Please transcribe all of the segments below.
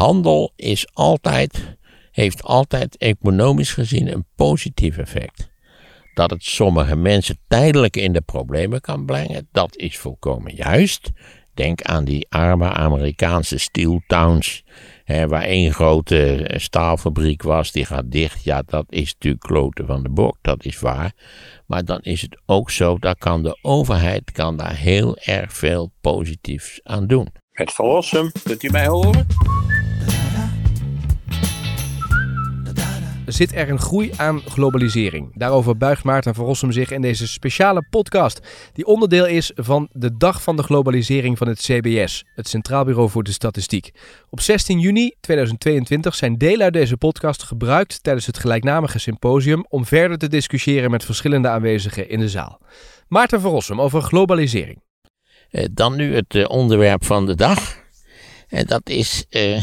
Handel is altijd, heeft altijd economisch gezien een positief effect. Dat het sommige mensen tijdelijk in de problemen kan brengen, dat is volkomen juist. Denk aan die arme Amerikaanse steel towns, hè, waar één grote eh, staalfabriek was, die gaat dicht. Ja, dat is natuurlijk kloten van de bok, dat is waar. Maar dan is het ook zo, dat kan de overheid kan daar heel erg veel positiefs aan doen. Het verlossen, kunt u mij horen? Zit er een groei aan globalisering. Daarover buigt Maarten van zich in deze speciale podcast, die onderdeel is van de Dag van de Globalisering van het CBS, het Centraal Bureau voor de Statistiek. Op 16 juni 2022 zijn delen uit deze podcast gebruikt tijdens het gelijknamige symposium om verder te discussiëren met verschillende aanwezigen in de zaal. Maarten van over globalisering. Eh, dan nu het eh, onderwerp van de dag. En dat is eh,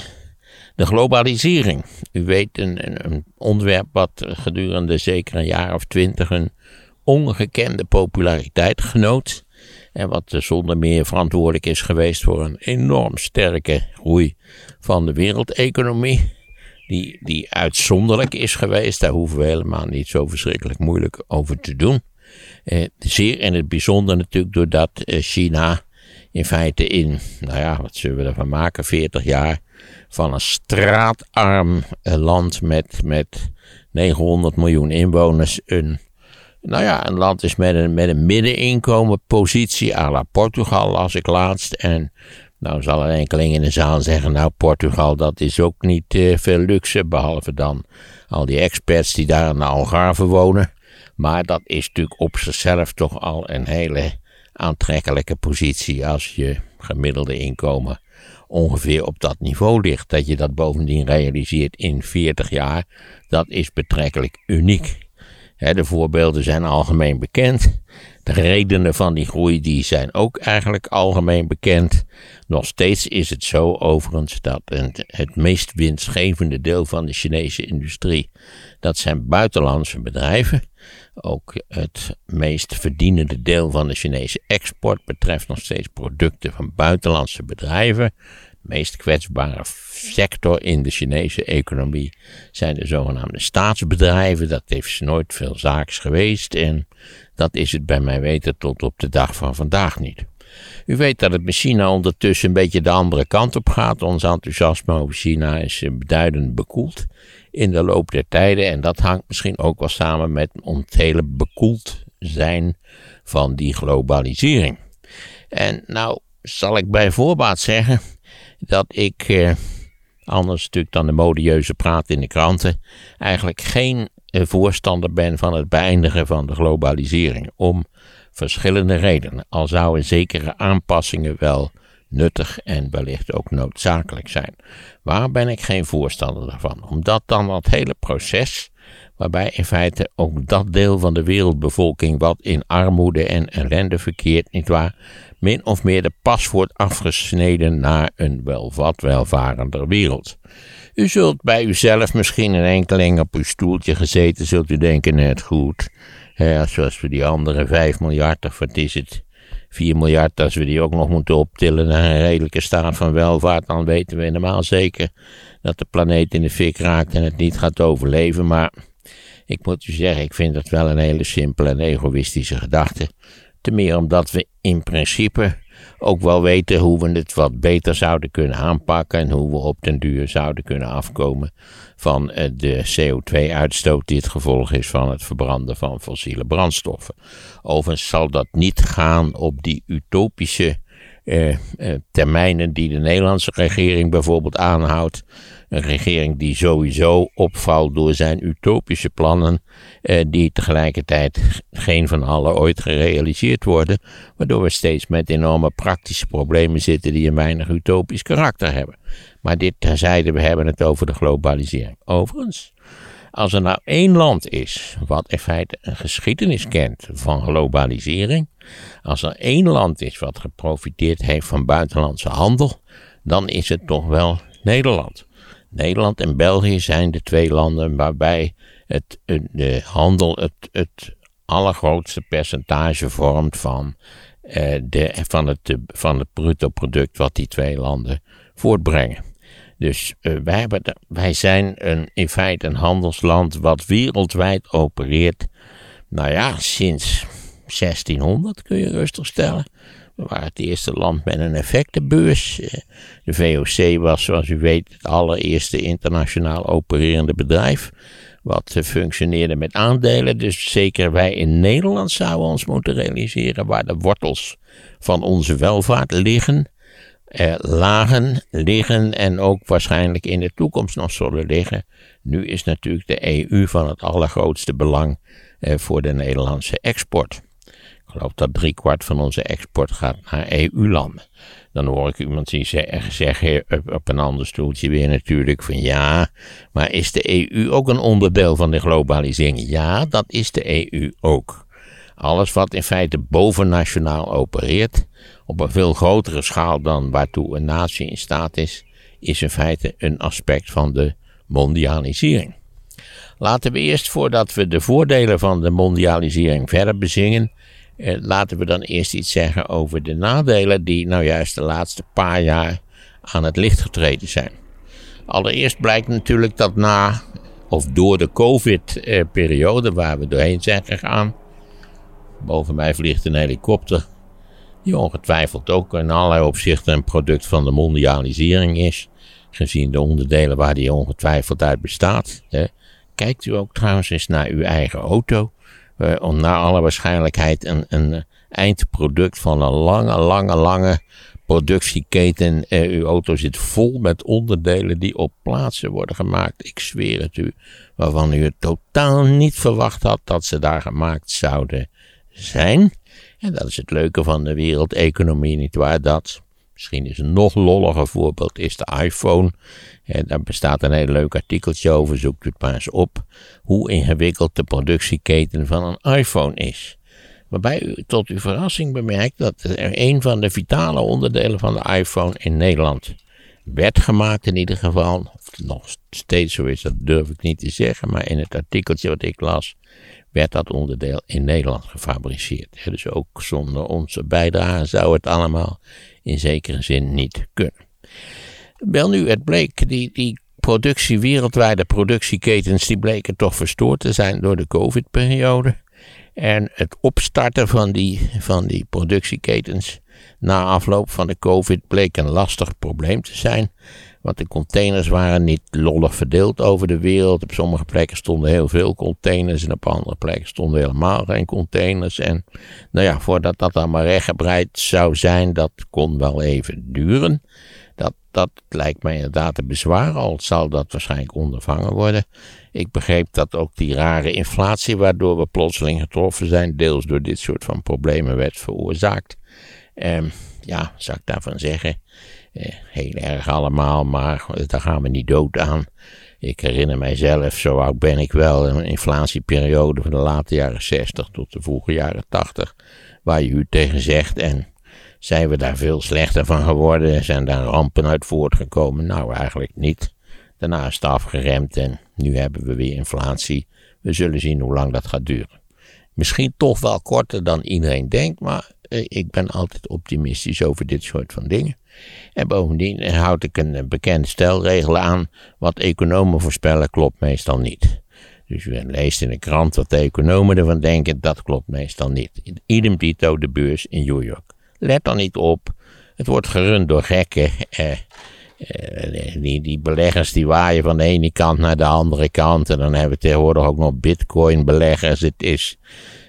de globalisering. U weet, een, een, onderwerp wat gedurende zeker een jaar of twintig een ongekende populariteit genoot. En wat zonder meer verantwoordelijk is geweest voor een enorm sterke groei van de wereldeconomie. Die, die uitzonderlijk is geweest, daar hoeven we helemaal niet zo verschrikkelijk moeilijk over te doen. Eh, zeer in het bijzonder natuurlijk doordat eh, China in feite in, nou ja, wat zullen we ervan maken, 40 jaar van een straatarm eh, land met, met 900 miljoen inwoners een, nou ja, een land is met een, met een middeninkomen positie à la Portugal las ik laatst. En nou zal er enkeling in de zaal zeggen, nou Portugal dat is ook niet uh, veel luxe, behalve dan al die experts die daar in de Algarve wonen. Maar dat is natuurlijk op zichzelf toch al een hele aantrekkelijke positie als je gemiddelde inkomen ongeveer op dat niveau ligt. Dat je dat bovendien realiseert in 40 jaar, dat is betrekkelijk uniek. de voorbeelden zijn algemeen bekend. De redenen van die groei die zijn ook eigenlijk algemeen bekend. Nog steeds is het zo overigens dat het meest winstgevende deel van de Chinese industrie, dat zijn buitenlandse bedrijven. Ook het meest verdienende deel van de Chinese export betreft nog steeds producten van buitenlandse bedrijven. Meest kwetsbare sector in de Chinese economie zijn de zogenaamde staatsbedrijven. Dat heeft nooit veel zaaks geweest en dat is het bij mij weten tot op de dag van vandaag niet. U weet dat het met China ondertussen een beetje de andere kant op gaat. Ons enthousiasme over China is beduidend bekoeld in de loop der tijden. En dat hangt misschien ook wel samen met het hele bekoeld zijn van die globalisering. En nou zal ik bij voorbaat zeggen dat ik, eh, anders natuurlijk dan de modieuze praat in de kranten, eigenlijk geen eh, voorstander ben van het beëindigen van de globalisering. Om verschillende redenen. Al zouden zekere aanpassingen wel nuttig en wellicht ook noodzakelijk zijn. Waar ben ik geen voorstander van? Omdat dan dat hele proces, waarbij in feite ook dat deel van de wereldbevolking wat in armoede en ellende verkeert, nietwaar, min of meer de pas wordt afgesneden naar een wel wat welvarender wereld. U zult bij uzelf misschien een enkeling op uw stoeltje gezeten, zult u denken net goed. Zoals we die andere 5 miljard, of wat is het, 4 miljard, als we die ook nog moeten optillen naar een redelijke staat van welvaart, dan weten we helemaal zeker dat de planeet in de fik raakt en het niet gaat overleven. Maar ik moet u zeggen, ik vind dat wel een hele simpele en egoïstische gedachte. Te meer omdat we in principe ook wel weten hoe we het wat beter zouden kunnen aanpakken en hoe we op den duur zouden kunnen afkomen van eh, de CO2-uitstoot die het gevolg is van het verbranden van fossiele brandstoffen. Overigens zal dat niet gaan op die utopische termijnen die de Nederlandse regering bijvoorbeeld aanhoudt. Een regering die sowieso opvalt door zijn utopische plannen, eh, die tegelijkertijd geen van alle ooit gerealiseerd worden, waardoor we steeds met enorme praktische problemen zitten die een weinig utopisch karakter hebben. Maar dit terzijde, we hebben het over de globalisering. Overigens, als er nou één land is wat in feite een geschiedenis kent van globalisering, als er één land is wat geprofiteerd heeft van buitenlandse handel, dan is het toch wel Nederland. Nederland en België zijn de twee landen waarbij het, de handel het, het allergrootste percentage vormt van, eh, de, van, het, van het bruto product wat die twee landen voortbrengen. Dus wij, hebben wij zijn een, in feite een handelsland wat wereldwijd opereert. Nou ja, sinds 1600 kun je rustig stellen. We waren het eerste land met een effectenbeurs. De VOC was, zoals u weet, het allereerste internationaal opererende bedrijf. Wat functioneerde met aandelen. Dus zeker wij in Nederland zouden ons moeten realiseren waar de wortels van onze welvaart liggen. Eh, lagen, liggen en ook waarschijnlijk in de toekomst nog zullen liggen. Nu is natuurlijk de EU van het allergrootste belang eh, voor de Nederlandse export. Ik geloof dat driekwart van onze export gaat naar EU-landen. Dan hoor ik iemand die zeggen op een ander stoeltje weer natuurlijk van ja, maar is de EU ook een onderdeel van de globalisering? Ja, dat is de EU ook. Alles wat in feite bovennationaal opereert, op een veel grotere schaal dan waartoe een natie in staat is, is in feite een aspect van de mondialisering. Laten we eerst, voordat we de voordelen van de mondialisering verder bezingen, eh, laten we dan eerst iets zeggen over de nadelen die nou juist de laatste paar jaar aan het licht getreden zijn. Allereerst blijkt natuurlijk dat na of door de COVID-periode waar we doorheen zijn gegaan, boven mij vliegt een helikopter, die ongetwijfeld ook in allerlei opzichten een product van de mondialisering is, gezien de onderdelen waar die ongetwijfeld uit bestaat. Kijkt u ook trouwens eens naar uw eigen auto uh, naar alle waarschijnlijkheid een, een eindproduct van een lange, lange, lange productieketen. Uh, uw auto zit vol met onderdelen die op plaatsen worden gemaakt. Ik zweer het u, waarvan u het totaal niet verwacht had dat ze daar gemaakt zouden zijn. En dat is het leuke van de wereldeconomie, nietwaar? Dat Misschien is een nog lolliger voorbeeld is de iPhone. En daar bestaat een heel leuk artikeltje over, zoekt het maar eens op. Hoe ingewikkeld de productieketen van een iPhone is. Waarbij u tot uw verrassing bemerkt dat er een van de vitale onderdelen van de iPhone in Nederland werd gemaakt in ieder geval. Of het nog steeds zo is, dat durf ik niet te zeggen. Maar in het artikeltje wat ik las, werd dat onderdeel in Nederland gefabriceerd. Dus ook zonder onze bijdrage zou het allemaal in zekere zin niet kunnen. Wel nu, het bleek, die, die productie, wereldwijde productieketens, die bleken toch verstoord te zijn door de COVID-periode. En het opstarten van die, van die productieketens na afloop van de COVID bleek een lastig probleem te zijn. Want de containers waren niet lollig verdeeld over de wereld. Op sommige plekken stonden heel veel containers en op andere plekken stonden helemaal geen containers. En nou ja, voordat dat allemaal rechtgebreid zou zijn, dat kon wel even duren. Dat, dat lijkt mij inderdaad een bezwaar, al zal dat waarschijnlijk ondervangen worden. Ik begreep dat ook die rare inflatie, waardoor we plotseling getroffen zijn, deels door dit soort van problemen werd veroorzaakt. Eh, ja, zou ik daarvan zeggen? Eh, heel erg allemaal, maar daar gaan we niet dood aan. Ik herinner mijzelf, zo oud ben ik wel, een inflatieperiode van de late jaren 60 tot de vroege jaren 80, waar je u tegen zegt en zijn we daar veel slechter van geworden? Zijn daar rampen uit voortgekomen? Nou, eigenlijk niet. Daarna is het afgeremd en nu hebben we weer inflatie. We zullen zien hoe lang dat gaat duren. Misschien toch wel korter dan iedereen denkt, maar eh, ik ben altijd optimistisch over dit soort van dingen. En bovendien houd ik een bekende stelregel aan: wat economen voorspellen klopt meestal niet. Dus u leest in de krant wat de economen ervan denken, dat klopt meestal niet. Idem dito de beurs in New York. Let dan niet op. Het wordt gerund door gekken. Eh, eh, die, die beleggers die waaien van de ene kant naar de andere kant. En dan hebben we tegenwoordig ook nog bitcoin beleggers. Het is,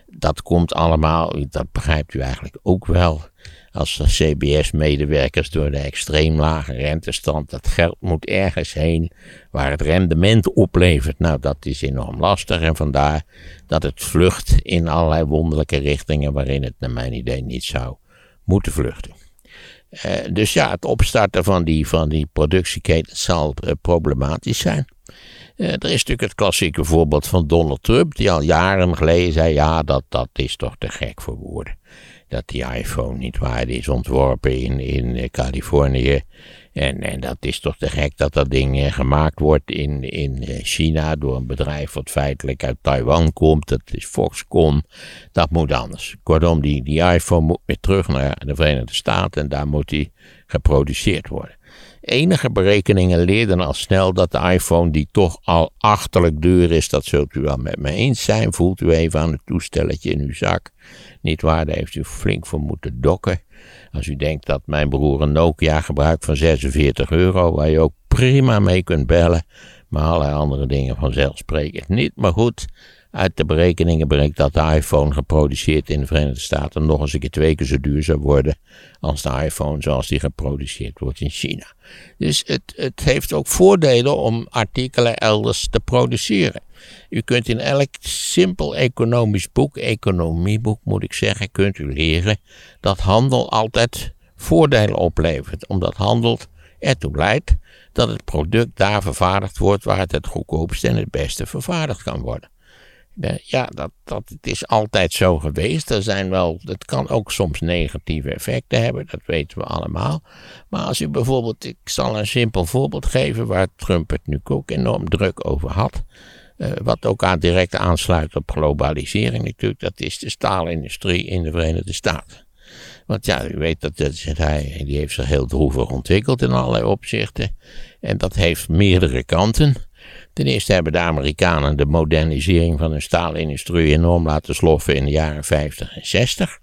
dat komt allemaal, dat begrijpt u eigenlijk ook wel. Als CBS-medewerkers door de extreem lage rentestand. Dat geld moet ergens heen waar het rendement oplevert. Nou, dat is enorm lastig. En vandaar dat het vlucht in allerlei wonderlijke richtingen waarin het naar mijn idee niet zou moeten vluchten. Uh, dus ja, het opstarten van die, van die productieketen zal uh, problematisch zijn. Uh, er is natuurlijk het klassieke voorbeeld van Donald Trump, die al jaren geleden zei: ja, dat, dat is toch te gek voor woorden. Dat die iPhone niet waar is ontworpen in, in Californië en, en dat is toch te gek dat dat ding eh, gemaakt wordt in, in eh, China door een bedrijf wat feitelijk uit Taiwan komt. Dat is Foxconn. Dat moet anders. Kortom, die, die iPhone moet weer terug naar de Verenigde Staten en daar moet die geproduceerd worden. Enige berekeningen leerden al snel dat de iPhone, die toch al achterlijk duur is, dat zult u wel met me eens zijn. Voelt u even aan het toestelletje in uw zak. Niet waar, daar heeft u flink voor moeten dokken. Als u denkt dat mijn broer een Nokia gebruikt van 46 euro, waar je ook prima mee kunt bellen, maar allerlei andere dingen vanzelfsprekend niet. Maar goed, uit de berekeningen blijkt dat de iPhone geproduceerd in de Verenigde Staten nog eens een keer twee keer zo duur zou worden als de iPhone zoals die geproduceerd wordt in China. Dus het, het heeft ook voordelen om artikelen elders te produceren. U kunt in elk simpel economisch boek, economieboek moet ik zeggen, kunt u leren dat handel altijd voordelen oplevert. Omdat handel ertoe leidt dat het product daar vervaardigd wordt waar het het goedkoopste en het beste vervaardigd kan worden. Ja, dat, dat het is altijd zo geweest. Er zijn wel, het kan ook soms negatieve effecten hebben, dat weten we allemaal. Maar als u bijvoorbeeld, ik zal een simpel voorbeeld geven waar Trump het nu ook enorm druk over had. Uh, wat ook aan direct aansluit op globalisering natuurlijk, dat is de staalindustrie in de Verenigde Staten. Want ja, u weet dat, dat hij, die heeft zich heel droevig ontwikkeld in allerlei opzichten. En dat heeft meerdere kanten. Ten eerste hebben de Amerikanen de modernisering van hun staalindustrie enorm laten sloffen in de jaren 50 en 60.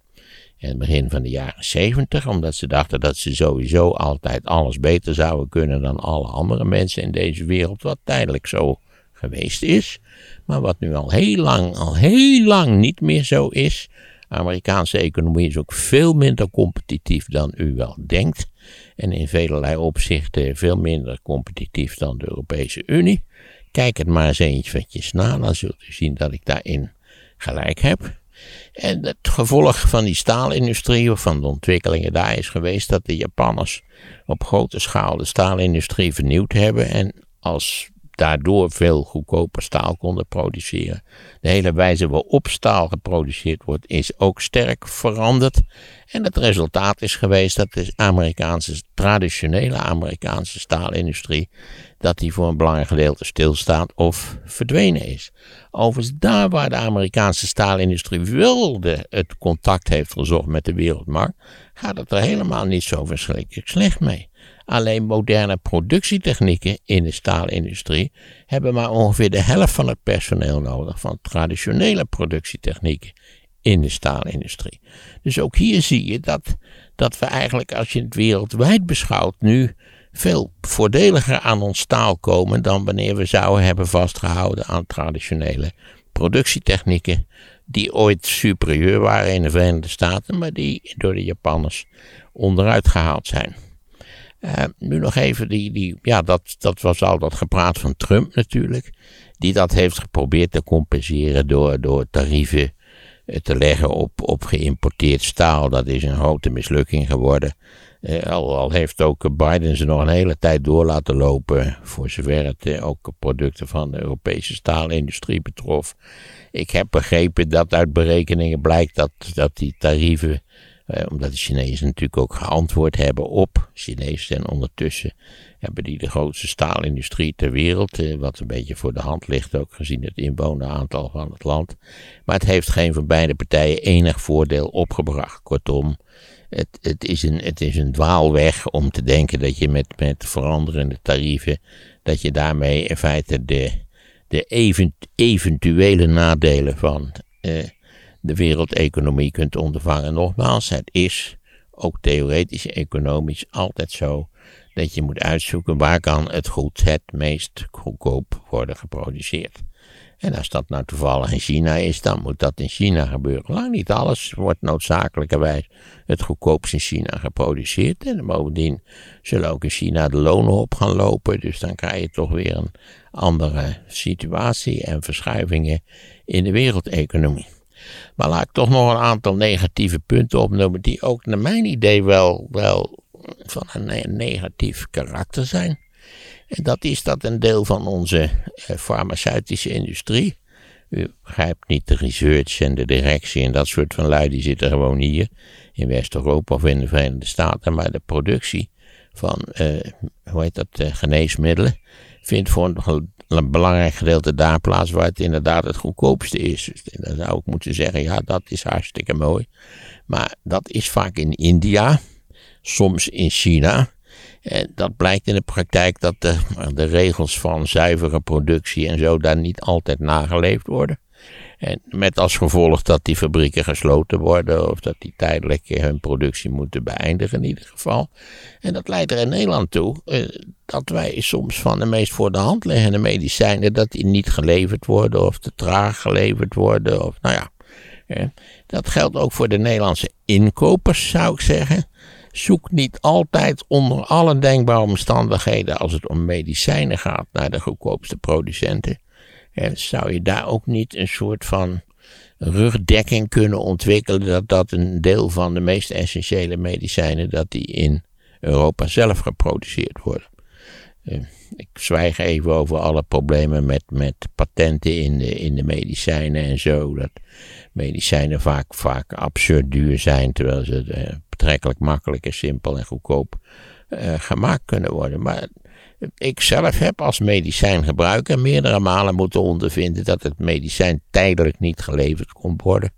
En het begin van de jaren 70, omdat ze dachten dat ze sowieso altijd alles beter zouden kunnen dan alle andere mensen in deze wereld, wat tijdelijk zo geweest is, maar wat nu al heel lang, al heel lang niet meer zo is. De Amerikaanse economie is ook veel minder competitief dan u wel denkt. En in velelei opzichten veel minder competitief dan de Europese Unie. Kijk het maar eens eventjes na, dan zult u zien dat ik daarin gelijk heb. En het gevolg van die staalindustrie, of van de ontwikkelingen daar, is geweest dat de Japanners op grote schaal de staalindustrie vernieuwd hebben. En als daardoor veel goedkoper staal konden produceren. De hele wijze waarop staal geproduceerd wordt is ook sterk veranderd. En het resultaat is geweest dat de Amerikaanse, traditionele Amerikaanse staalindustrie, dat die voor een belangrijk gedeelte stilstaat of verdwenen is. Overigens, daar waar de Amerikaanse staalindustrie wilde het contact heeft gezocht met de wereldmarkt, gaat het er helemaal niet zo verschrikkelijk slecht mee. Alleen moderne productietechnieken in de staalindustrie hebben maar ongeveer de helft van het personeel nodig van traditionele productietechnieken in de staalindustrie. Dus ook hier zie je dat, dat we eigenlijk, als je het wereldwijd beschouwt, nu veel voordeliger aan ons staal komen dan wanneer we zouden hebben vastgehouden aan traditionele productietechnieken die ooit superieur waren in de Verenigde Staten, maar die door de Japanners onderuit gehaald zijn. Uh, nu nog even, die, die, ja, dat, dat was al dat gepraat van Trump natuurlijk. Die dat heeft geprobeerd te compenseren door, door tarieven eh, te leggen op, op geïmporteerd staal. Dat is een grote mislukking geworden. Uh, al, al, heeft ook Biden ze nog een hele tijd door laten lopen. Voor zover het ook producten van de Europese staalindustrie betrof. Ik heb begrepen dat uit berekeningen blijkt dat, dat die tarieven eh, omdat de Chinezen natuurlijk ook geantwoord hebben op Chinezen. En ondertussen hebben die de grootste staalindustrie ter wereld. Eh, wat een beetje voor de hand ligt, ook gezien het inwoneraantal van het land. Maar het heeft geen van beide partijen enig voordeel opgebracht. Kortom, het, het, is, een, het is een dwaalweg om te denken dat je met, met veranderende tarieven. dat je daarmee in feite de, de event, eventuele nadelen van. Eh, de wereldeconomie kunt ondervangen. Nogmaals, het is ook theoretisch economisch altijd zo dat je moet uitzoeken waar kan het goed het meest goedkoop worden geproduceerd. En als dat nou toevallig in China is, dan moet dat in China gebeuren. Lang niet alles wordt noodzakelijkerwijs het goedkoopst in China geproduceerd. En bovendien zullen ook in China de lonen op gaan lopen. Dus dan krijg je toch weer een andere situatie en verschuivingen in de wereldeconomie. Maar laat ik toch nog een aantal negatieve punten opnoemen, die ook naar mijn idee wel, wel van een negatief karakter zijn. En dat is dat een deel van onze eh, farmaceutische industrie. U begrijpt niet de research en de directie en dat soort van lui, die zitten gewoon hier in West-Europa of in de Verenigde Staten. Maar de productie van, uh, hoe heet dat, uh, geneesmiddelen vindt voor een belangrijk gedeelte daar plaats waar het inderdaad het goedkoopste is. Dus dan zou ik moeten zeggen, ja, dat is hartstikke mooi. Maar dat is vaak in India, soms in China. En dat blijkt in de praktijk dat de, de regels van zuivere productie en zo daar niet altijd nageleefd worden. Met als gevolg dat die fabrieken gesloten worden of dat die tijdelijk hun productie moeten beëindigen in ieder geval. En dat leidt er in Nederland toe eh, dat wij soms van de meest voor de hand liggende medicijnen dat die niet geleverd worden of te traag geleverd worden. Of, nou ja, dat geldt ook voor de Nederlandse inkopers zou ik zeggen. Zoek niet altijd onder alle denkbare omstandigheden als het om medicijnen gaat naar de goedkoopste producenten zou je daar ook niet een soort van rugdekking kunnen ontwikkelen dat dat een deel van de meest essentiële medicijnen dat die in Europa zelf geproduceerd worden. Uh, ik zwijg even over alle problemen met, met patenten in de, in de medicijnen en zo. Dat medicijnen vaak, vaak absurd duur zijn, terwijl ze uh, betrekkelijk makkelijk en simpel en goedkoop uh, gemaakt kunnen worden. Maar ik zelf heb als medicijngebruiker meerdere malen moeten ondervinden dat het medicijn tijdelijk niet geleverd kon worden.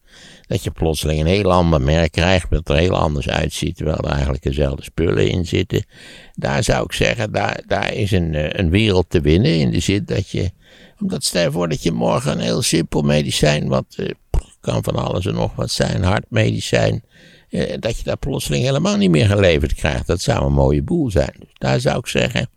Dat je plotseling een heel ander merk krijgt dat er heel anders uitziet, terwijl er eigenlijk dezelfde spullen in zitten. Daar zou ik zeggen, daar, daar is een, eh, een wereld te winnen in de zin dat je, omdat stel voor dat je morgen een heel simpel medicijn, wat eh, kan van alles en nog wat zijn, hartmedicijn, eh, dat je daar plotseling helemaal niet meer geleverd krijgt. Dat zou een mooie boel zijn. Dus daar zou ik zeggen,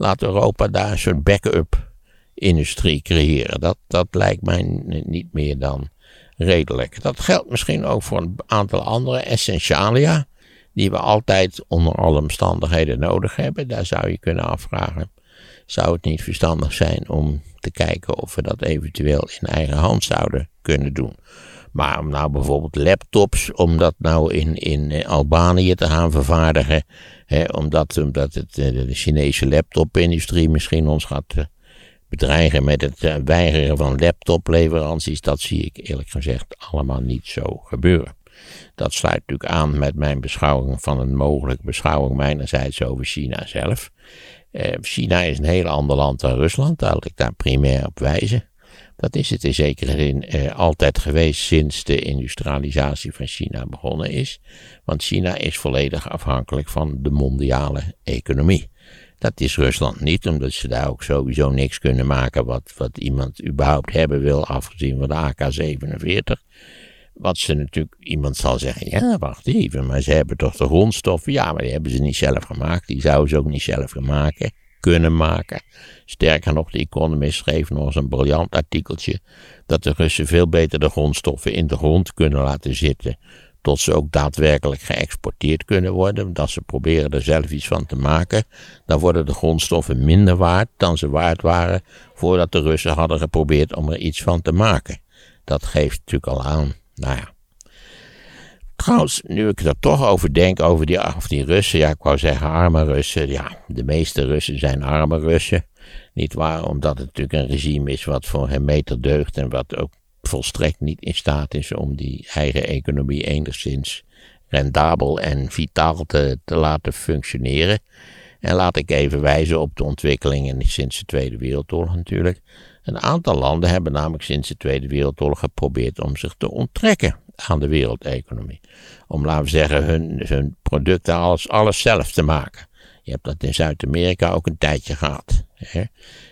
laat Europa daar een soort backup industrie creëren. Dat, dat lijkt mij niet meer dan redelijk. Dat geldt misschien ook voor een aantal andere essentialia, die we altijd onder alle omstandigheden nodig hebben. Daar zou je kunnen afvragen, zou het niet verstandig zijn om te kijken of we dat eventueel in eigen hand zouden kunnen doen. Maar om nou bijvoorbeeld laptops, om dat nou in, in eh, Albanië te gaan vervaardigen, hè, omdat, omdat het, eh, de Chinese laptopindustrie misschien ons gaat eh, bedreigen met het weigeren van laptopleveranties, dat zie ik eerlijk gezegd allemaal niet zo gebeuren. Dat sluit natuurlijk aan met mijn beschouwing van een mogelijke beschouwing mijnerzijds over China zelf. China is een heel ander land dan Rusland, daar wil ik daar primair op wijzen. Dat is het in zekere zin eh, altijd geweest sinds de industrialisatie van China begonnen is. Want China is volledig afhankelijk van de mondiale economie. Dat is Rusland niet, omdat ze daar ook sowieso niks kunnen maken wat, wat iemand überhaupt hebben wil, afgezien van de AK-47. Wat ze natuurlijk, iemand zal zeggen, ja, wacht even, maar ze hebben toch de grondstoffen? Ja, maar die hebben ze niet zelf gemaakt, die zouden ze ook niet zelf maken kunnen maken. Sterker nog, de Economist schreef nog eens een briljant artikeltje dat de Russen veel beter de grondstoffen in de grond kunnen laten zitten, tot ze ook daadwerkelijk geëxporteerd kunnen worden, dat ze proberen er zelf iets van te maken, dan worden de grondstoffen minder waard dan ze waard waren voordat de Russen hadden geprobeerd om er iets van te maken. Dat geeft natuurlijk al aan, nou ja, Trouwens, nu ik er toch over denk, over die, of die Russen, ja, ik wou zeggen arme Russen. Ja, de meeste Russen zijn arme Russen. Niet waar, omdat het natuurlijk een regime is wat voor een meter deugt en wat ook volstrekt niet in staat is om die eigen economie enigszins rendabel en vitaal te, te laten functioneren. En laat ik even wijzen op de ontwikkelingen sinds de Tweede Wereldoorlog natuurlijk. Een aantal landen hebben namelijk sinds de Tweede Wereldoorlog geprobeerd om zich te onttrekken aan de wereldeconomie. Om, laten we zeggen, hun, hun producten, alles, alles zelf te maken. Je hebt dat in Zuid-Amerika ook een tijdje gehad. Hè?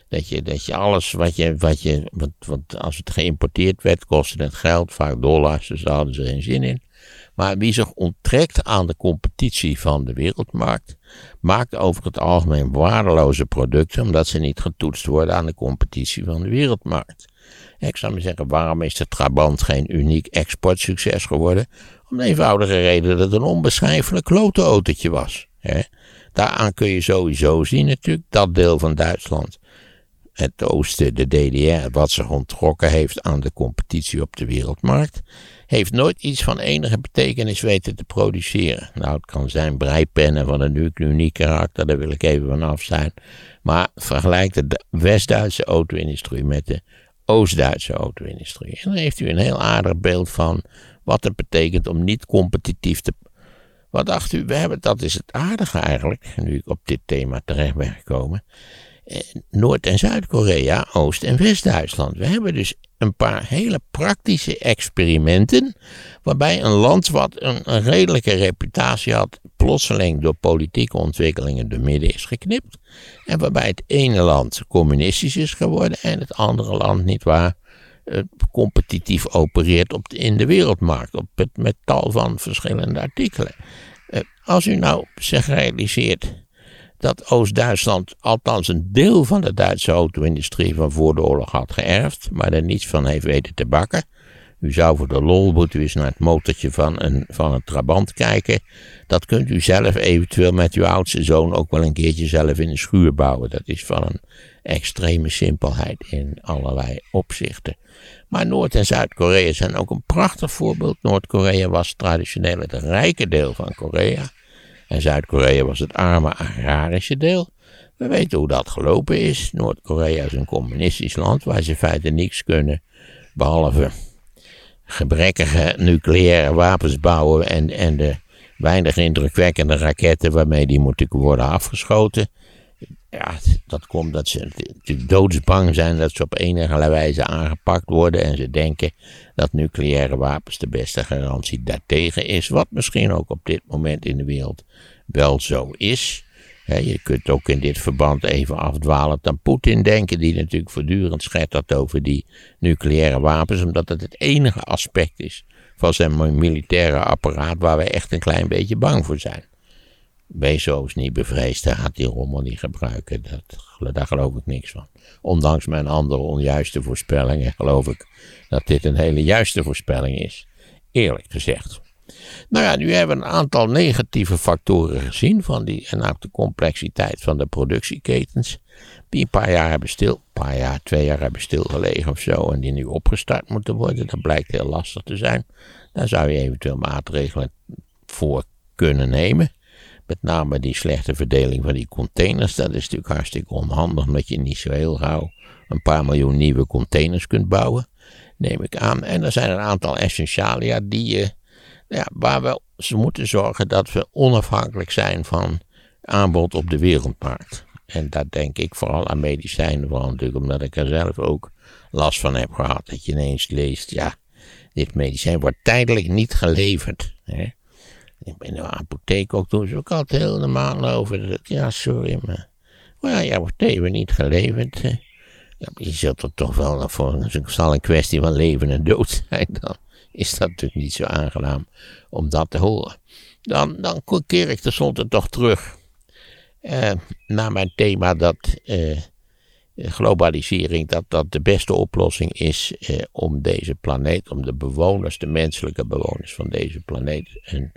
Dat, je, dat je alles wat je, wat je, wat, wat, als het geïmporteerd werd, kostte het geld, vaak dollars, dus daar hadden ze geen zin in. Maar wie zich onttrekt aan de competitie van de wereldmarkt, maakt over het algemeen waardeloze producten, omdat ze niet getoetst worden aan de competitie van de wereldmarkt. Ik zou maar zeggen, waarom is de Trabant geen uniek exportsucces geworden? Om de eenvoudige reden dat het een onbeschrijfelijk klote autootje was. Hè? Daaraan kun je sowieso zien natuurlijk, dat deel van Duitsland, het oosten, de DDR, wat zich onttrokken heeft aan de competitie op de wereldmarkt, heeft nooit iets van enige betekenis weten te produceren. Nou, het kan zijn breipennen van een uniek karakter, daar wil ik even van af zijn. Maar vergelijk de West-Duitse auto-industrie met de Oost-Duitse auto-industrie. En dan heeft u een heel aardig beeld van wat het betekent om niet competitief te. Wat dacht u? We hebben, dat is het aardige eigenlijk, nu ik op dit thema terecht ben gekomen. Noord- en Zuid-Korea, Oost- en West-Duitsland. We hebben dus een paar hele praktische experimenten. Waarbij een land wat een, een redelijke reputatie had, plotseling door politieke ontwikkelingen de midden is geknipt. En waarbij het ene land communistisch is geworden en het andere land niet waar uh, competitief opereert op in de wereldmarkt. Op het, met tal van verschillende artikelen. Uh, als u nou zich realiseert dat Oost-Duitsland althans een deel van de Duitse auto-industrie van voor de oorlog had geërfd, maar er niets van heeft weten te bakken. U zou voor de lol moeten eens naar het motortje van een, van een Trabant kijken. Dat kunt u zelf eventueel met uw oudste zoon ook wel een keertje zelf in een schuur bouwen. Dat is van een extreme simpelheid in allerlei opzichten. Maar Noord- en Zuid-Korea zijn ook een prachtig voorbeeld. Noord-Korea was traditioneel het rijke deel van Korea. En Zuid-Korea was het arme agrarische deel. We weten hoe dat gelopen is. Noord-Korea is een communistisch land waar ze feitelijk niks kunnen. Behalve gebrekkige nucleaire wapens bouwen en, en de weinig indrukwekkende raketten waarmee die moeten worden afgeschoten. Ja, dat komt dat ze natuurlijk doodsbang zijn dat ze op enige wijze aangepakt worden. En ze denken dat nucleaire wapens de beste garantie daartegen is. Wat misschien ook op dit moment in de wereld wel zo is. Je kunt ook in dit verband even afdwalen aan Poetin denken, die natuurlijk voortdurend schettert over die nucleaire wapens, omdat het het enige aspect is van zijn militaire apparaat waar wij echt een klein beetje bang voor zijn. Bezos niet bevreesd, hij gaat die rommel niet gebruiken. Dat, daar geloof ik niks van. Ondanks mijn andere onjuiste voorspellingen geloof ik dat dit een hele juiste voorspelling is. Eerlijk gezegd. Nou ja, nu hebben we een aantal negatieve factoren gezien van die, en ook de complexiteit van de productieketens. Die een paar jaar hebben stil, een paar jaar, twee jaar hebben stilgelegen of zo. En die nu opgestart moeten worden. Dat blijkt heel lastig te zijn. Daar zou je eventueel maatregelen voor kunnen nemen. Met name die slechte verdeling van die containers. Dat is natuurlijk hartstikke onhandig, omdat je niet zo heel gauw een paar miljoen nieuwe containers kunt bouwen. Neem ik aan. En er zijn een aantal essentialia die je, ja, waar we ze moeten zorgen dat we onafhankelijk zijn van aanbod op de wereldmarkt. En daar denk ik vooral aan medicijnen, vooral natuurlijk omdat ik er zelf ook last van heb gehad. Dat je ineens leest, ja, dit medicijn wordt tijdelijk niet geleverd. Hè? Ik ben de apotheek ook toen, ze ook altijd heel normaal over. Ja, sorry, maar. Maar ja, wordt even niet geleverd. Ja, je zult er toch wel voor. Het zal een kwestie van leven en dood zijn. Dan is dat natuurlijk niet zo aangenaam om dat te horen. Dan, dan keer ik tenslotte toch terug uh, naar mijn thema dat. Uh, globalisering, dat dat de beste oplossing is eh, om deze planeet, om de bewoners, de menselijke bewoners van deze planeet, een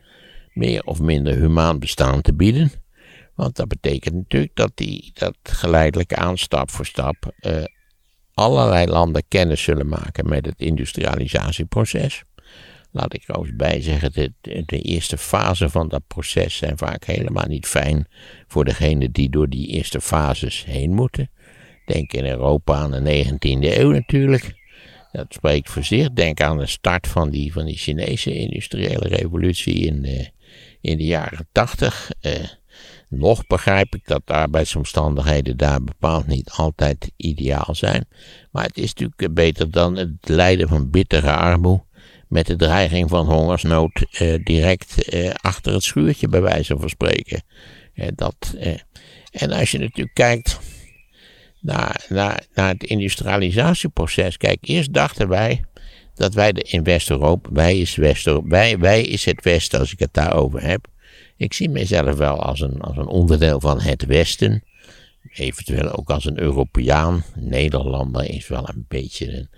meer of minder humaan bestaan te bieden. Want dat betekent natuurlijk dat, die, dat geleidelijk aan stap voor stap uh, allerlei landen kennis zullen maken met het industrialisatieproces. Laat ik er ook bij zeggen, de, de, eerste fase van dat proces zijn vaak helemaal niet fijn voor degenen die door die eerste fases heen moeten. Denk in Europa aan de 19e eeuw natuurlijk. Dat spreekt voor zich. Denk aan de start van die, van die Chinese industriële revolutie in de, in de jaren 80. Eh, nog begrijp ik dat de arbeidsomstandigheden daar bepaald niet altijd ideaal zijn. Maar het is natuurlijk beter dan het lijden van bittere armoede. Met de dreiging van hongersnood eh, direct eh, achter het schuurtje, bij wijze van spreken. Eh, dat, eh, en als je natuurlijk kijkt naar, naar, naar het industrialisatieproces. Kijk, eerst dachten wij dat wij de, in West-Europa, wij is, West wij, wij is het Westen als ik het daarover heb. Ik zie mezelf wel als een, als een onderdeel van het Westen. Eventueel ook als een Europeaan. Nederlander is wel een beetje een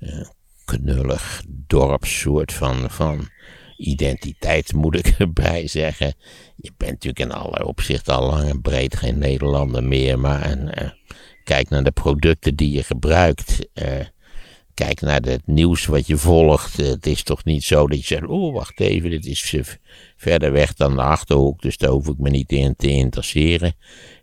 uh, knullig dorpssoort van, van identiteit, moet ik erbij zeggen. Je bent natuurlijk in allerlei opzichten al lang en breed geen Nederlander meer, maar een, uh, kijk naar de producten die je gebruikt. Uh, kijk naar het nieuws wat je volgt. Het is toch niet zo dat je zegt: Oh, wacht even, dit is verder weg dan de achterhoek, dus daar hoef ik me niet in te interesseren.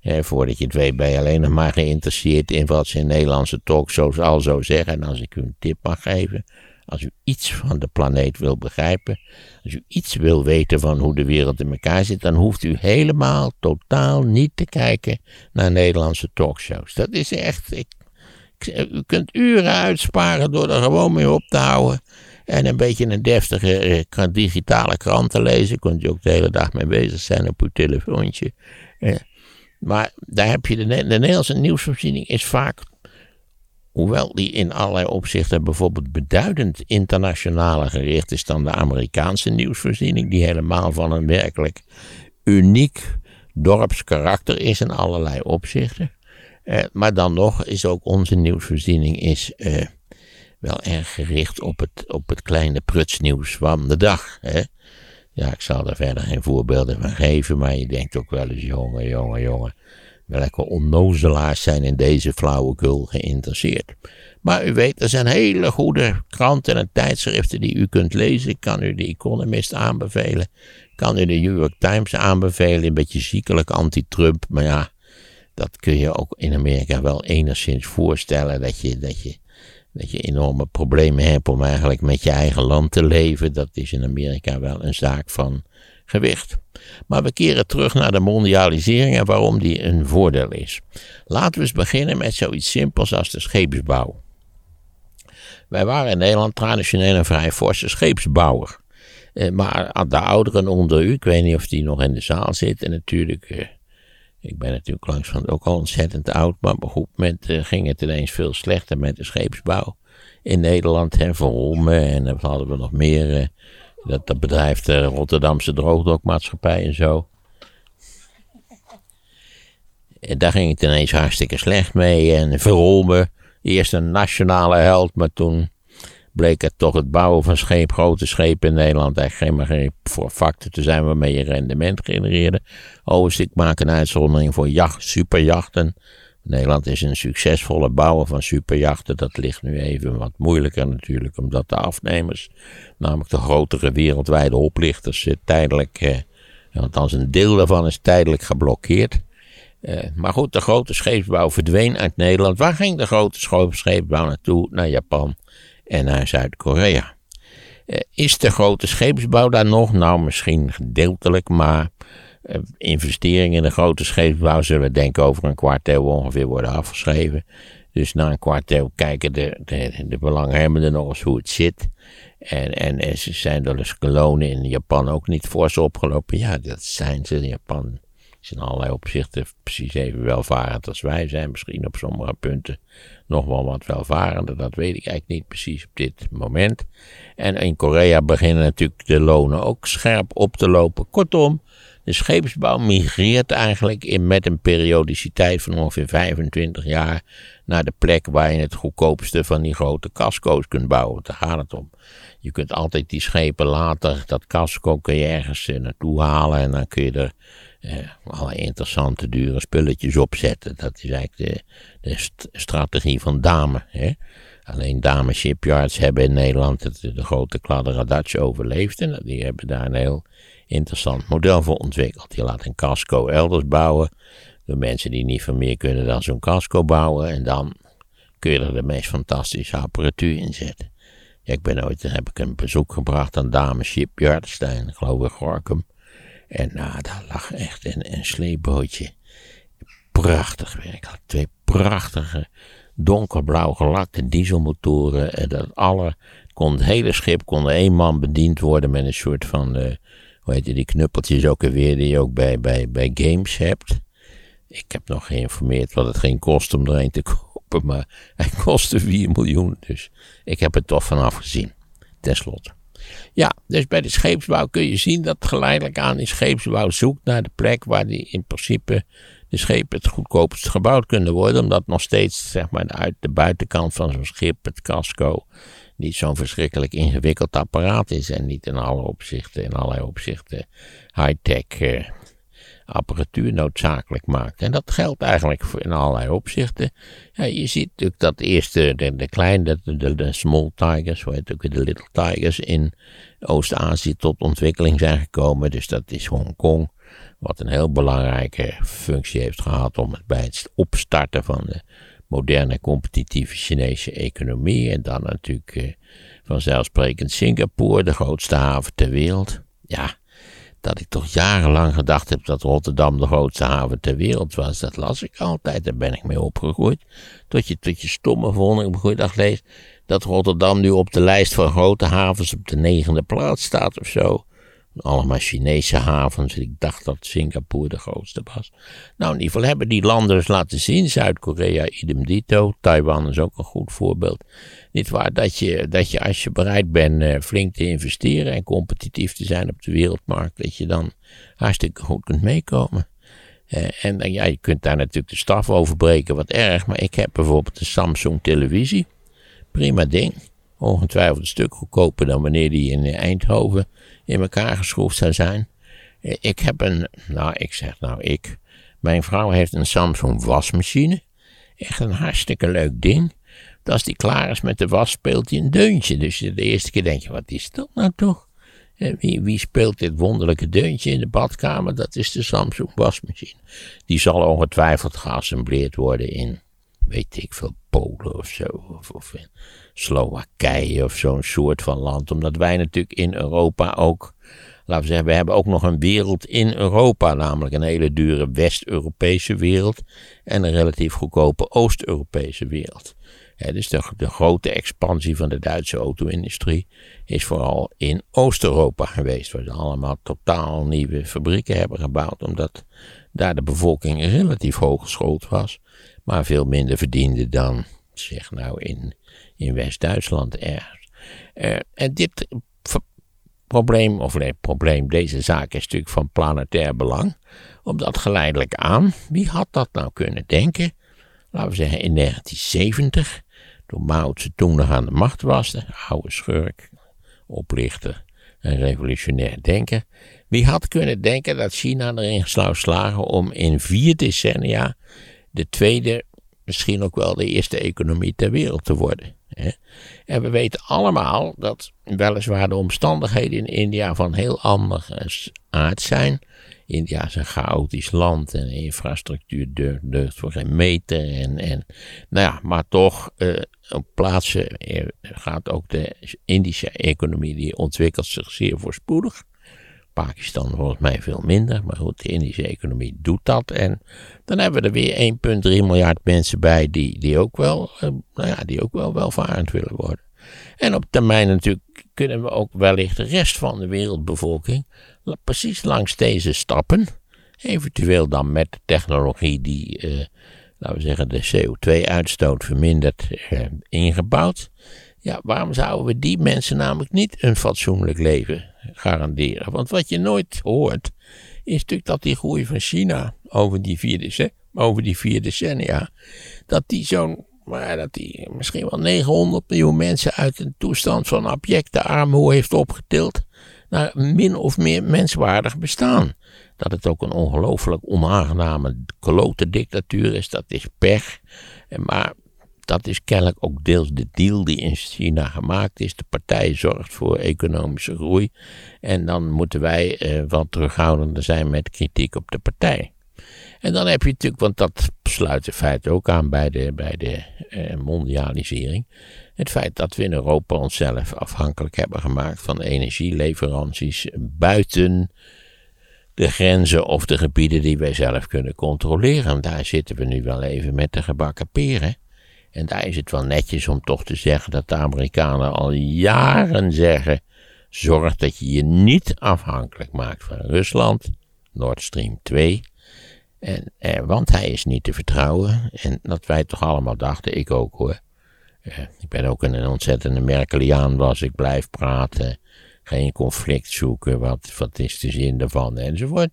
Voordat je het weet, ben je alleen nog maar geïnteresseerd in wat ze in Nederlandse talkshows al zo zeggen. En als ik u een tip mag geven, Als u iets van de planeet wil begrijpen, als u iets wil weten van hoe de wereld in elkaar zit, dan hoeft u helemaal, totaal niet te kijken naar Nederlandse talkshows. Dat is echt, u kunt uren uitsparen door er gewoon mee op te houden. En een beetje een deftige eh, digitale krant te lezen. Kunt u ook de hele dag mee bezig zijn op uw telefoontje. Eh, maar daar heb je de, de Nederlandse nieuwsvoorziening is vaak Hoewel die in allerlei opzichten bijvoorbeeld beduidend internationaler gericht is dan de Amerikaanse nieuwsvoorziening, die helemaal van een werkelijk uniek dorpskarakter is in allerlei opzichten. Eh, maar dan nog is ook onze nieuwsvoorziening is, eh, wel erg gericht op het, op het kleine prutsnieuws van de dag. Hè? Ja, ik zal er verder geen voorbeelden van geven, maar je denkt ook wel eens, jongen, jongen, jongen welke onnozelaars zijn in deze flauwekul geïnteresseerd. Maar u weet, er zijn hele goede kranten en tijdschriften die u kunt lezen. Ik kan u de Economist aanbevelen. Kan u de New York Times aanbevelen. Een beetje ziekelijk anti-Trump. Maar ja, dat kun je ook in Amerika wel enigszins voorstellen. Dat je, dat je, dat je enorme problemen hebt om eigenlijk met je eigen land te leven. Dat is in Amerika wel een zaak van gewicht. Maar we keren terug naar de mondialisering en waarom die een voordeel is. Laten we eens beginnen met zoiets simpels als de scheepsbouw. Wij waren in Nederland traditioneel een vrij forse scheepsbouwer. Eh, maar de ouderen onder u, ik weet niet of die nog in de zaal zitten, natuurlijk. Eh, ik ben natuurlijk langs van ook al ontzettend oud, maar op een goed moment eh, ging het ineens veel slechter met de scheepsbouw in Nederland. Hè, Verholmen en dan hadden we nog meer dat, dat bedrijf de Rotterdamse Droogdokmaatschappij en zo. En daar ging het ineens hartstikke slecht mee. En Verolme, eerst een nationale held, maar toen bleek het toch het bouwen van scheep, grote schepen in Nederland eigenlijk geen, voor factor te zijn waarmee je rendement genereerde. Overigens, ik maak een uitzondering voor jacht, superjachten. Nederland is een succesvolle bouwer van superjachten. Dat ligt nu even wat moeilijker natuurlijk, omdat de afnemers, namelijk de grotere wereldwijde oplichters, tijdelijk, eh, althans een deel daarvan is tijdelijk geblokkeerd. Eh, maar goed, de grote scheepsbouw verdween uit Nederland. Waar ging de grote scheepsbouw naartoe? Naar Japan en naar Zuid-Korea. Eh, is de grote scheepsbouw daar nog? Nou, misschien gedeeltelijk, maar eh, investeringen in de grote scheepsbouw zullen denk ik over een kwart eeuw ongeveer worden afgeschreven. Dus na een kwart eeuw kijken de, de, de belanghebbenden nog eens hoe het zit. En, en, en ze zijn door de kolonen in Japan ook niet fors opgelopen. Ja, dat zijn ze. Japan in allerlei opzichten precies even welvarend als wij zijn. Misschien op sommige punten nog wel wat welvarender. Dat weet ik eigenlijk niet precies op dit moment. En in Korea beginnen natuurlijk de lonen ook scherp op te lopen. Kortom, de scheepsbouw migreert eigenlijk in, met een periodiciteit van ongeveer 25 jaar naar de plek waar je het goedkoopste van die grote casco's kunt bouwen. Daar gaat het om. Je kunt altijd die schepen later, dat casco kun je ergens eh, naartoe halen en dan kun je er eh, interessante dure spulletjes opzetten. Dat is eigenlijk de, de strategie van Dame. Hè? Alleen Dame Shipyards hebben in Nederland de grote kladderadatje overleefd en die hebben daar een heel interessant model voor ontwikkeld. Je laat een casco elders bouwen. Door mensen die niet van meer kunnen dan zo'n casco bouwen. En dan kun je er de meest fantastische apparatuur in zetten. Ja, ik ben ooit, heb ik een bezoek gebracht aan Dame Shipyard, in, geloof ik, Gorkum. En nou, daar lag echt een, een sleepbootje. Prachtig werk. Twee prachtige, donkerblauw gelakte dieselmotoren. En dat alle, kon, het hele schip kon één man bediend worden met een soort van... Uh, hoe heet die knuppeltjes ook alweer die je ook bij, bij, bij games hebt. Ik heb nog geïnformeerd wat het ging kosten om er een te kopen, maar hij kostte 4 miljoen, dus ik heb het toch vanaf gezien, tenslotte. Ja, dus bij de scheepsbouw kun je zien dat geleidelijk aan die scheepsbouw zoekt naar de plek waar die in principe de schepen het goedkoopst gebouwd kunnen worden, omdat nog steeds zeg maar uit de buitenkant van zo'n schip, het casco, niet zo'n verschrikkelijk ingewikkeld apparaat is en niet in alle opzichten, in allerlei opzichten high-tech eh, apparatuur noodzakelijk maakt. En dat geldt eigenlijk in allerlei opzichten. Ja, je ziet natuurlijk dat eerst de, de, kleine, de, de, small tigers, hoe heet ook de little tigers in Oost-Azië tot ontwikkeling zijn gekomen. Dus dat is Hongkong, wat een heel belangrijke functie heeft gehad om het bij het opstarten van de moderne competitieve Chinese economie. En dan natuurlijk uh, vanzelfsprekend Singapore, de grootste haven ter wereld. Ja, dat ik toch jarenlang gedacht heb dat Rotterdam de grootste haven ter wereld was. Dat las ik altijd, daar ben ik mee opgegroeid. Tot je, tot je stomme vond ik een dag lees dat Rotterdam nu op de lijst van grote havens op de negende plaats staat of zo. Allemaal Chinese havens. Ik dacht dat Singapore de grootste was. Nou, in ieder geval hebben die landen dus laten zien. Zuid-Korea, idem dito. Taiwan is ook een goed voorbeeld. Niet waar dat je, dat je als je bereid bent uh, flink te investeren en competitief te zijn op de wereldmarkt, dat je dan hartstikke goed kunt meekomen. Uh, en ja, je kunt daar natuurlijk de staf over breken, wat erg. Maar ik heb bijvoorbeeld een Samsung televisie. Prima ding. Ongetwijfeld een stuk goedkoper dan wanneer die in Eindhoven in elkaar geschroefd zou zijn. Ik heb een, nou ik zeg nou ik, mijn vrouw heeft een Samsung wasmachine. Echt een hartstikke leuk ding. Als die klaar is met de was, speelt hij een deuntje. Dus de eerste keer denk je, wat is dat nou toch? Wie, wie speelt dit wonderlijke deuntje in de badkamer? Dat is de Samsung wasmachine. Die zal ongetwijfeld geassembleerd worden in, weet ik veel, Polen of zo. Of, of Slowakije of zo'n soort van land. Omdat wij natuurlijk in Europa ook, laten we zeggen, we hebben ook nog een wereld in Europa. Namelijk een hele dure West-Europese wereld en een relatief goedkope Oost-Europese wereld. dus de, de, grote expansie van de Duitse auto-industrie is vooral in Oost-Europa geweest, waar ze allemaal totaal nieuwe fabrieken hebben gebouwd, omdat daar de bevolking relatief hoog geschoold was, maar veel minder verdiende dan, zeg nou, in in West-Duitsland ergens. Uh, en dit probleem, of nee, probleem, deze zaak is natuurlijk van planetair belang. Omdat geleidelijk aan, wie had dat nou kunnen denken? Laten we zeggen in 1970, toen Mao Zedong nog aan de macht was, de oude schurk, oplichter en revolutionair denker. Wie had kunnen denken dat China erin zou slagen om in vier decennia de tweede, misschien ook wel de eerste economie ter wereld te worden? En we weten allemaal dat weliswaar de omstandigheden in India van heel andere aard zijn. India is een chaotisch land en infrastructuur deugt, voor geen meter. En, en, nou ja, maar toch, eh, op plaatsen eh, gaat ook de Indische economie, die ontwikkelt zich zeer voorspoedig. Pakistan volgens mij veel minder, maar goed, de Indische economie doet dat. En dan hebben we er weer 1,3 miljard mensen bij die, die, ook wel, uh, nou ja, die ook wel welvarend willen worden. En op termijn natuurlijk kunnen we ook wellicht de rest van de wereldbevolking precies langs deze stappen, eventueel dan met technologie die, uh, laten we zeggen, de CO2-uitstoot vermindert, uh, ingebouwd. Ja, waarom zouden we die mensen namelijk niet een fatsoenlijk leven garanderen? Want wat je nooit hoort, is natuurlijk dat die groei van China over die vier decennia, over die vier decennia dat die zo'n, maar dat die misschien wel 900 miljoen mensen uit een toestand van abjecte armoede heeft opgetild naar min of meer menswaardig bestaan. Dat het ook een ongelooflijk onaangename klote dictatuur is, dat is pech. Maar dat is kennelijk ook deels de deal die in China gemaakt is. De partij zorgt voor economische groei. En dan moeten wij eh, wat terughoudender zijn met kritiek op de partij. En dan heb je natuurlijk, want dat sluit in feite ook aan bij de, bij de eh, mondialisering. Het feit dat we in Europa onszelf afhankelijk hebben gemaakt van energieleveranties buiten de grenzen of de gebieden die wij zelf kunnen controleren. Daar zitten we nu wel even met de gebakken peren. En daar is het wel netjes om toch te zeggen dat de Amerikanen al jaren zeggen: zorg dat je je niet afhankelijk maakt van Rusland, Nord Stream 2. En, eh, want hij is niet te vertrouwen. En dat wij toch allemaal dachten, ik ook hoor. Eh, ik ben ook een, ontzettende Merkeliaan, was ik blijf praten. Geen conflict zoeken, wat, wat is de zin daarvan, enzovoort.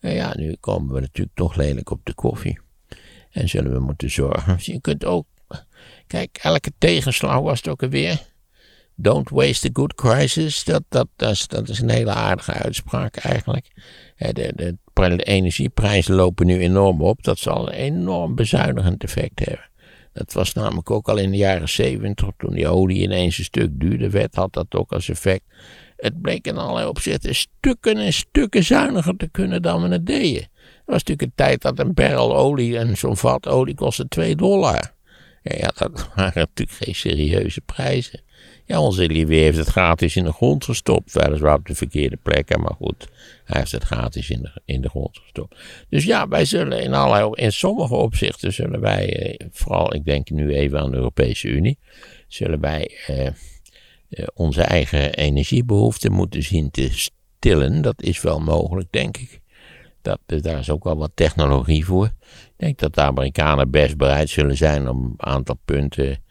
Nou ja, nu komen we natuurlijk toch lelijk op de koffie. En zullen we moeten zorgen. Je kunt ook Kijk, elke tegenslag was het ook alweer. Don't waste a good crisis. Dat, dat, dat, is, een hele aardige uitspraak eigenlijk. De, de, de energieprijzen lopen nu enorm op. Dat zal een enorm bezuinigend effect hebben. Dat was namelijk ook al in de jaren zeventig, toen die olie ineens een stuk duurder werd, had dat ook als effect. Het bleek in allerlei opzichten stukken en stukken zuiniger te kunnen dan we het deden. Er was natuurlijk een tijd dat een barrel olie en zo'n vat olie kostte 2 dollar. Ja, dat waren natuurlijk geen serieuze prijzen. Ja, onze Olivier heeft het gratis in de grond gestopt. Weliswaar op de verkeerde plekken, maar goed. Hij heeft het gratis in de, in de grond gestopt. Dus ja, wij zullen in allerlei, in sommige opzichten zullen wij, eh, vooral ik denk nu even aan de Europese Unie, zullen wij eh, eh, onze eigen energiebehoeften moeten zien te stillen. Dat is wel mogelijk, denk ik. Dat, daar is ook wel wat technologie voor. Ik denk dat de Amerikanen best bereid zullen zijn om een aantal punten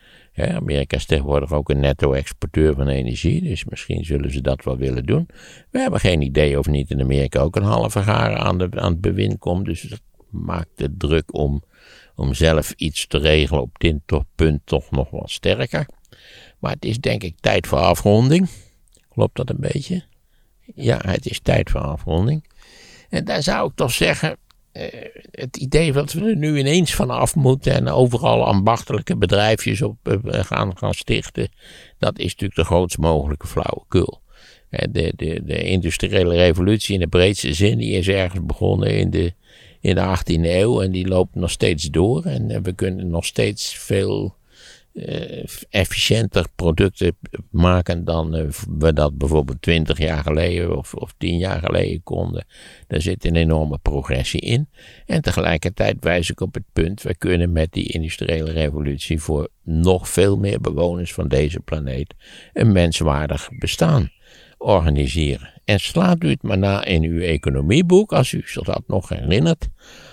Amerika is tegenwoordig ook een netto-exporteur van energie, dus misschien zullen ze dat wel willen doen. We hebben geen idee of niet in Amerika ook een halve jaar aan, de, aan het bewind komt, dus dat maakt de druk om, om zelf iets te regelen op dit punt toch nog wat sterker. Maar het is denk ik tijd voor afronding. Klopt dat een beetje? Ja, het is tijd voor afronding. En daar zou ik toch zeggen, eh, het idee dat we er nu ineens vanaf moeten en overal ambachtelijke bedrijfjes op eh, gaan, gaan stichten, dat is natuurlijk de grootst mogelijke flauwekul. Eh, de, de, de industriële revolutie in de breedste zin, die is ergens begonnen in de, in de 18e eeuw en die loopt nog steeds door. En we kunnen nog steeds veel uh, efficiënter producten maken dan uh, we dat bijvoorbeeld 20 jaar geleden of, of 10 jaar geleden konden. Daar zit een enorme progressie in. En tegelijkertijd wijs ik op het punt, we kunnen met die industriële revolutie voor nog veel meer bewoners van deze planeet een menswaardig bestaan organiseren. En slaat u het maar na in uw economieboek, als u zich dat nog herinnert.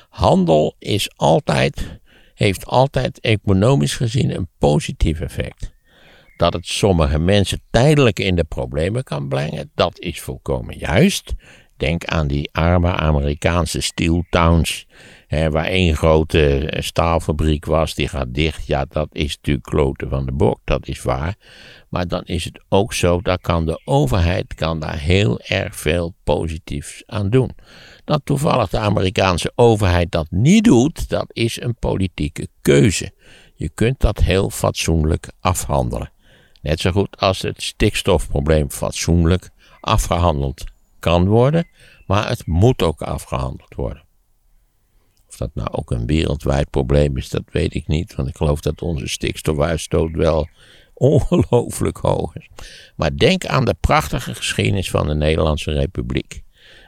Handel is altijd heeft altijd economisch gezien een positief effect. Dat het sommige mensen tijdelijk in de problemen kan brengen, dat is volkomen juist. Denk aan die arme Amerikaanse steel towns, hè, waar één grote staalfabriek was, die gaat dicht. Ja, dat is natuurlijk kloten van de bok, dat is waar. Maar dan is het ook zo, dat kan de overheid kan daar heel erg veel positiefs aan doen. Dat toevallig de Amerikaanse overheid dat niet doet, dat is een politieke keuze. Je kunt dat heel fatsoenlijk afhandelen. Net zo goed als het stikstofprobleem fatsoenlijk afgehandeld kan worden, maar het moet ook afgehandeld worden. Of dat nou ook een wereldwijd probleem is, dat weet ik niet, want ik geloof dat onze stikstofuitstoot wel ongelooflijk hoog is. Maar denk aan de prachtige geschiedenis van de Nederlandse Republiek.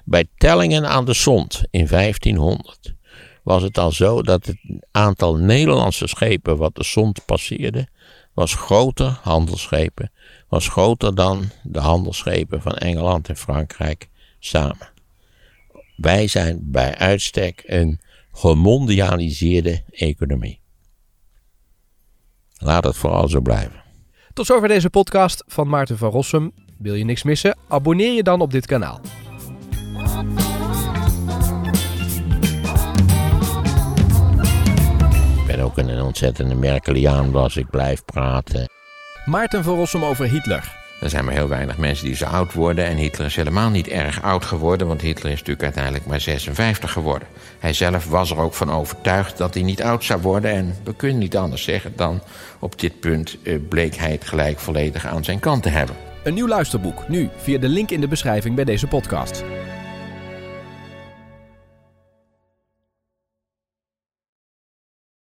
Bij tellingen aan de Zond in 1500 was het al zo dat het aantal Nederlandse schepen wat de Zond passeerde, was groter, handelsschepen, was groter dan de handelsschepen van Engeland en Frankrijk samen. Wij zijn bij uitstek een gemondialiseerde economie. Laat het vooral zo blijven. Tot zover deze podcast van Maarten van Rossum. Wil je niks missen? Abonneer je dan op dit kanaal. Ik ben ook een ontzettende Merkeliaan als ik blijf praten. Maarten van Rossum over Hitler. Er zijn maar heel weinig mensen die zo oud worden. En Hitler is helemaal niet erg oud geworden, want Hitler is natuurlijk uiteindelijk maar 56 geworden. Hij zelf was er ook van overtuigd dat hij niet oud zou worden. En we kunnen niet anders zeggen dan op dit punt eh, bleek hij het gelijk volledig aan zijn kant te hebben. Een nieuw luisterboek, nu via de link in de beschrijving bij deze podcast.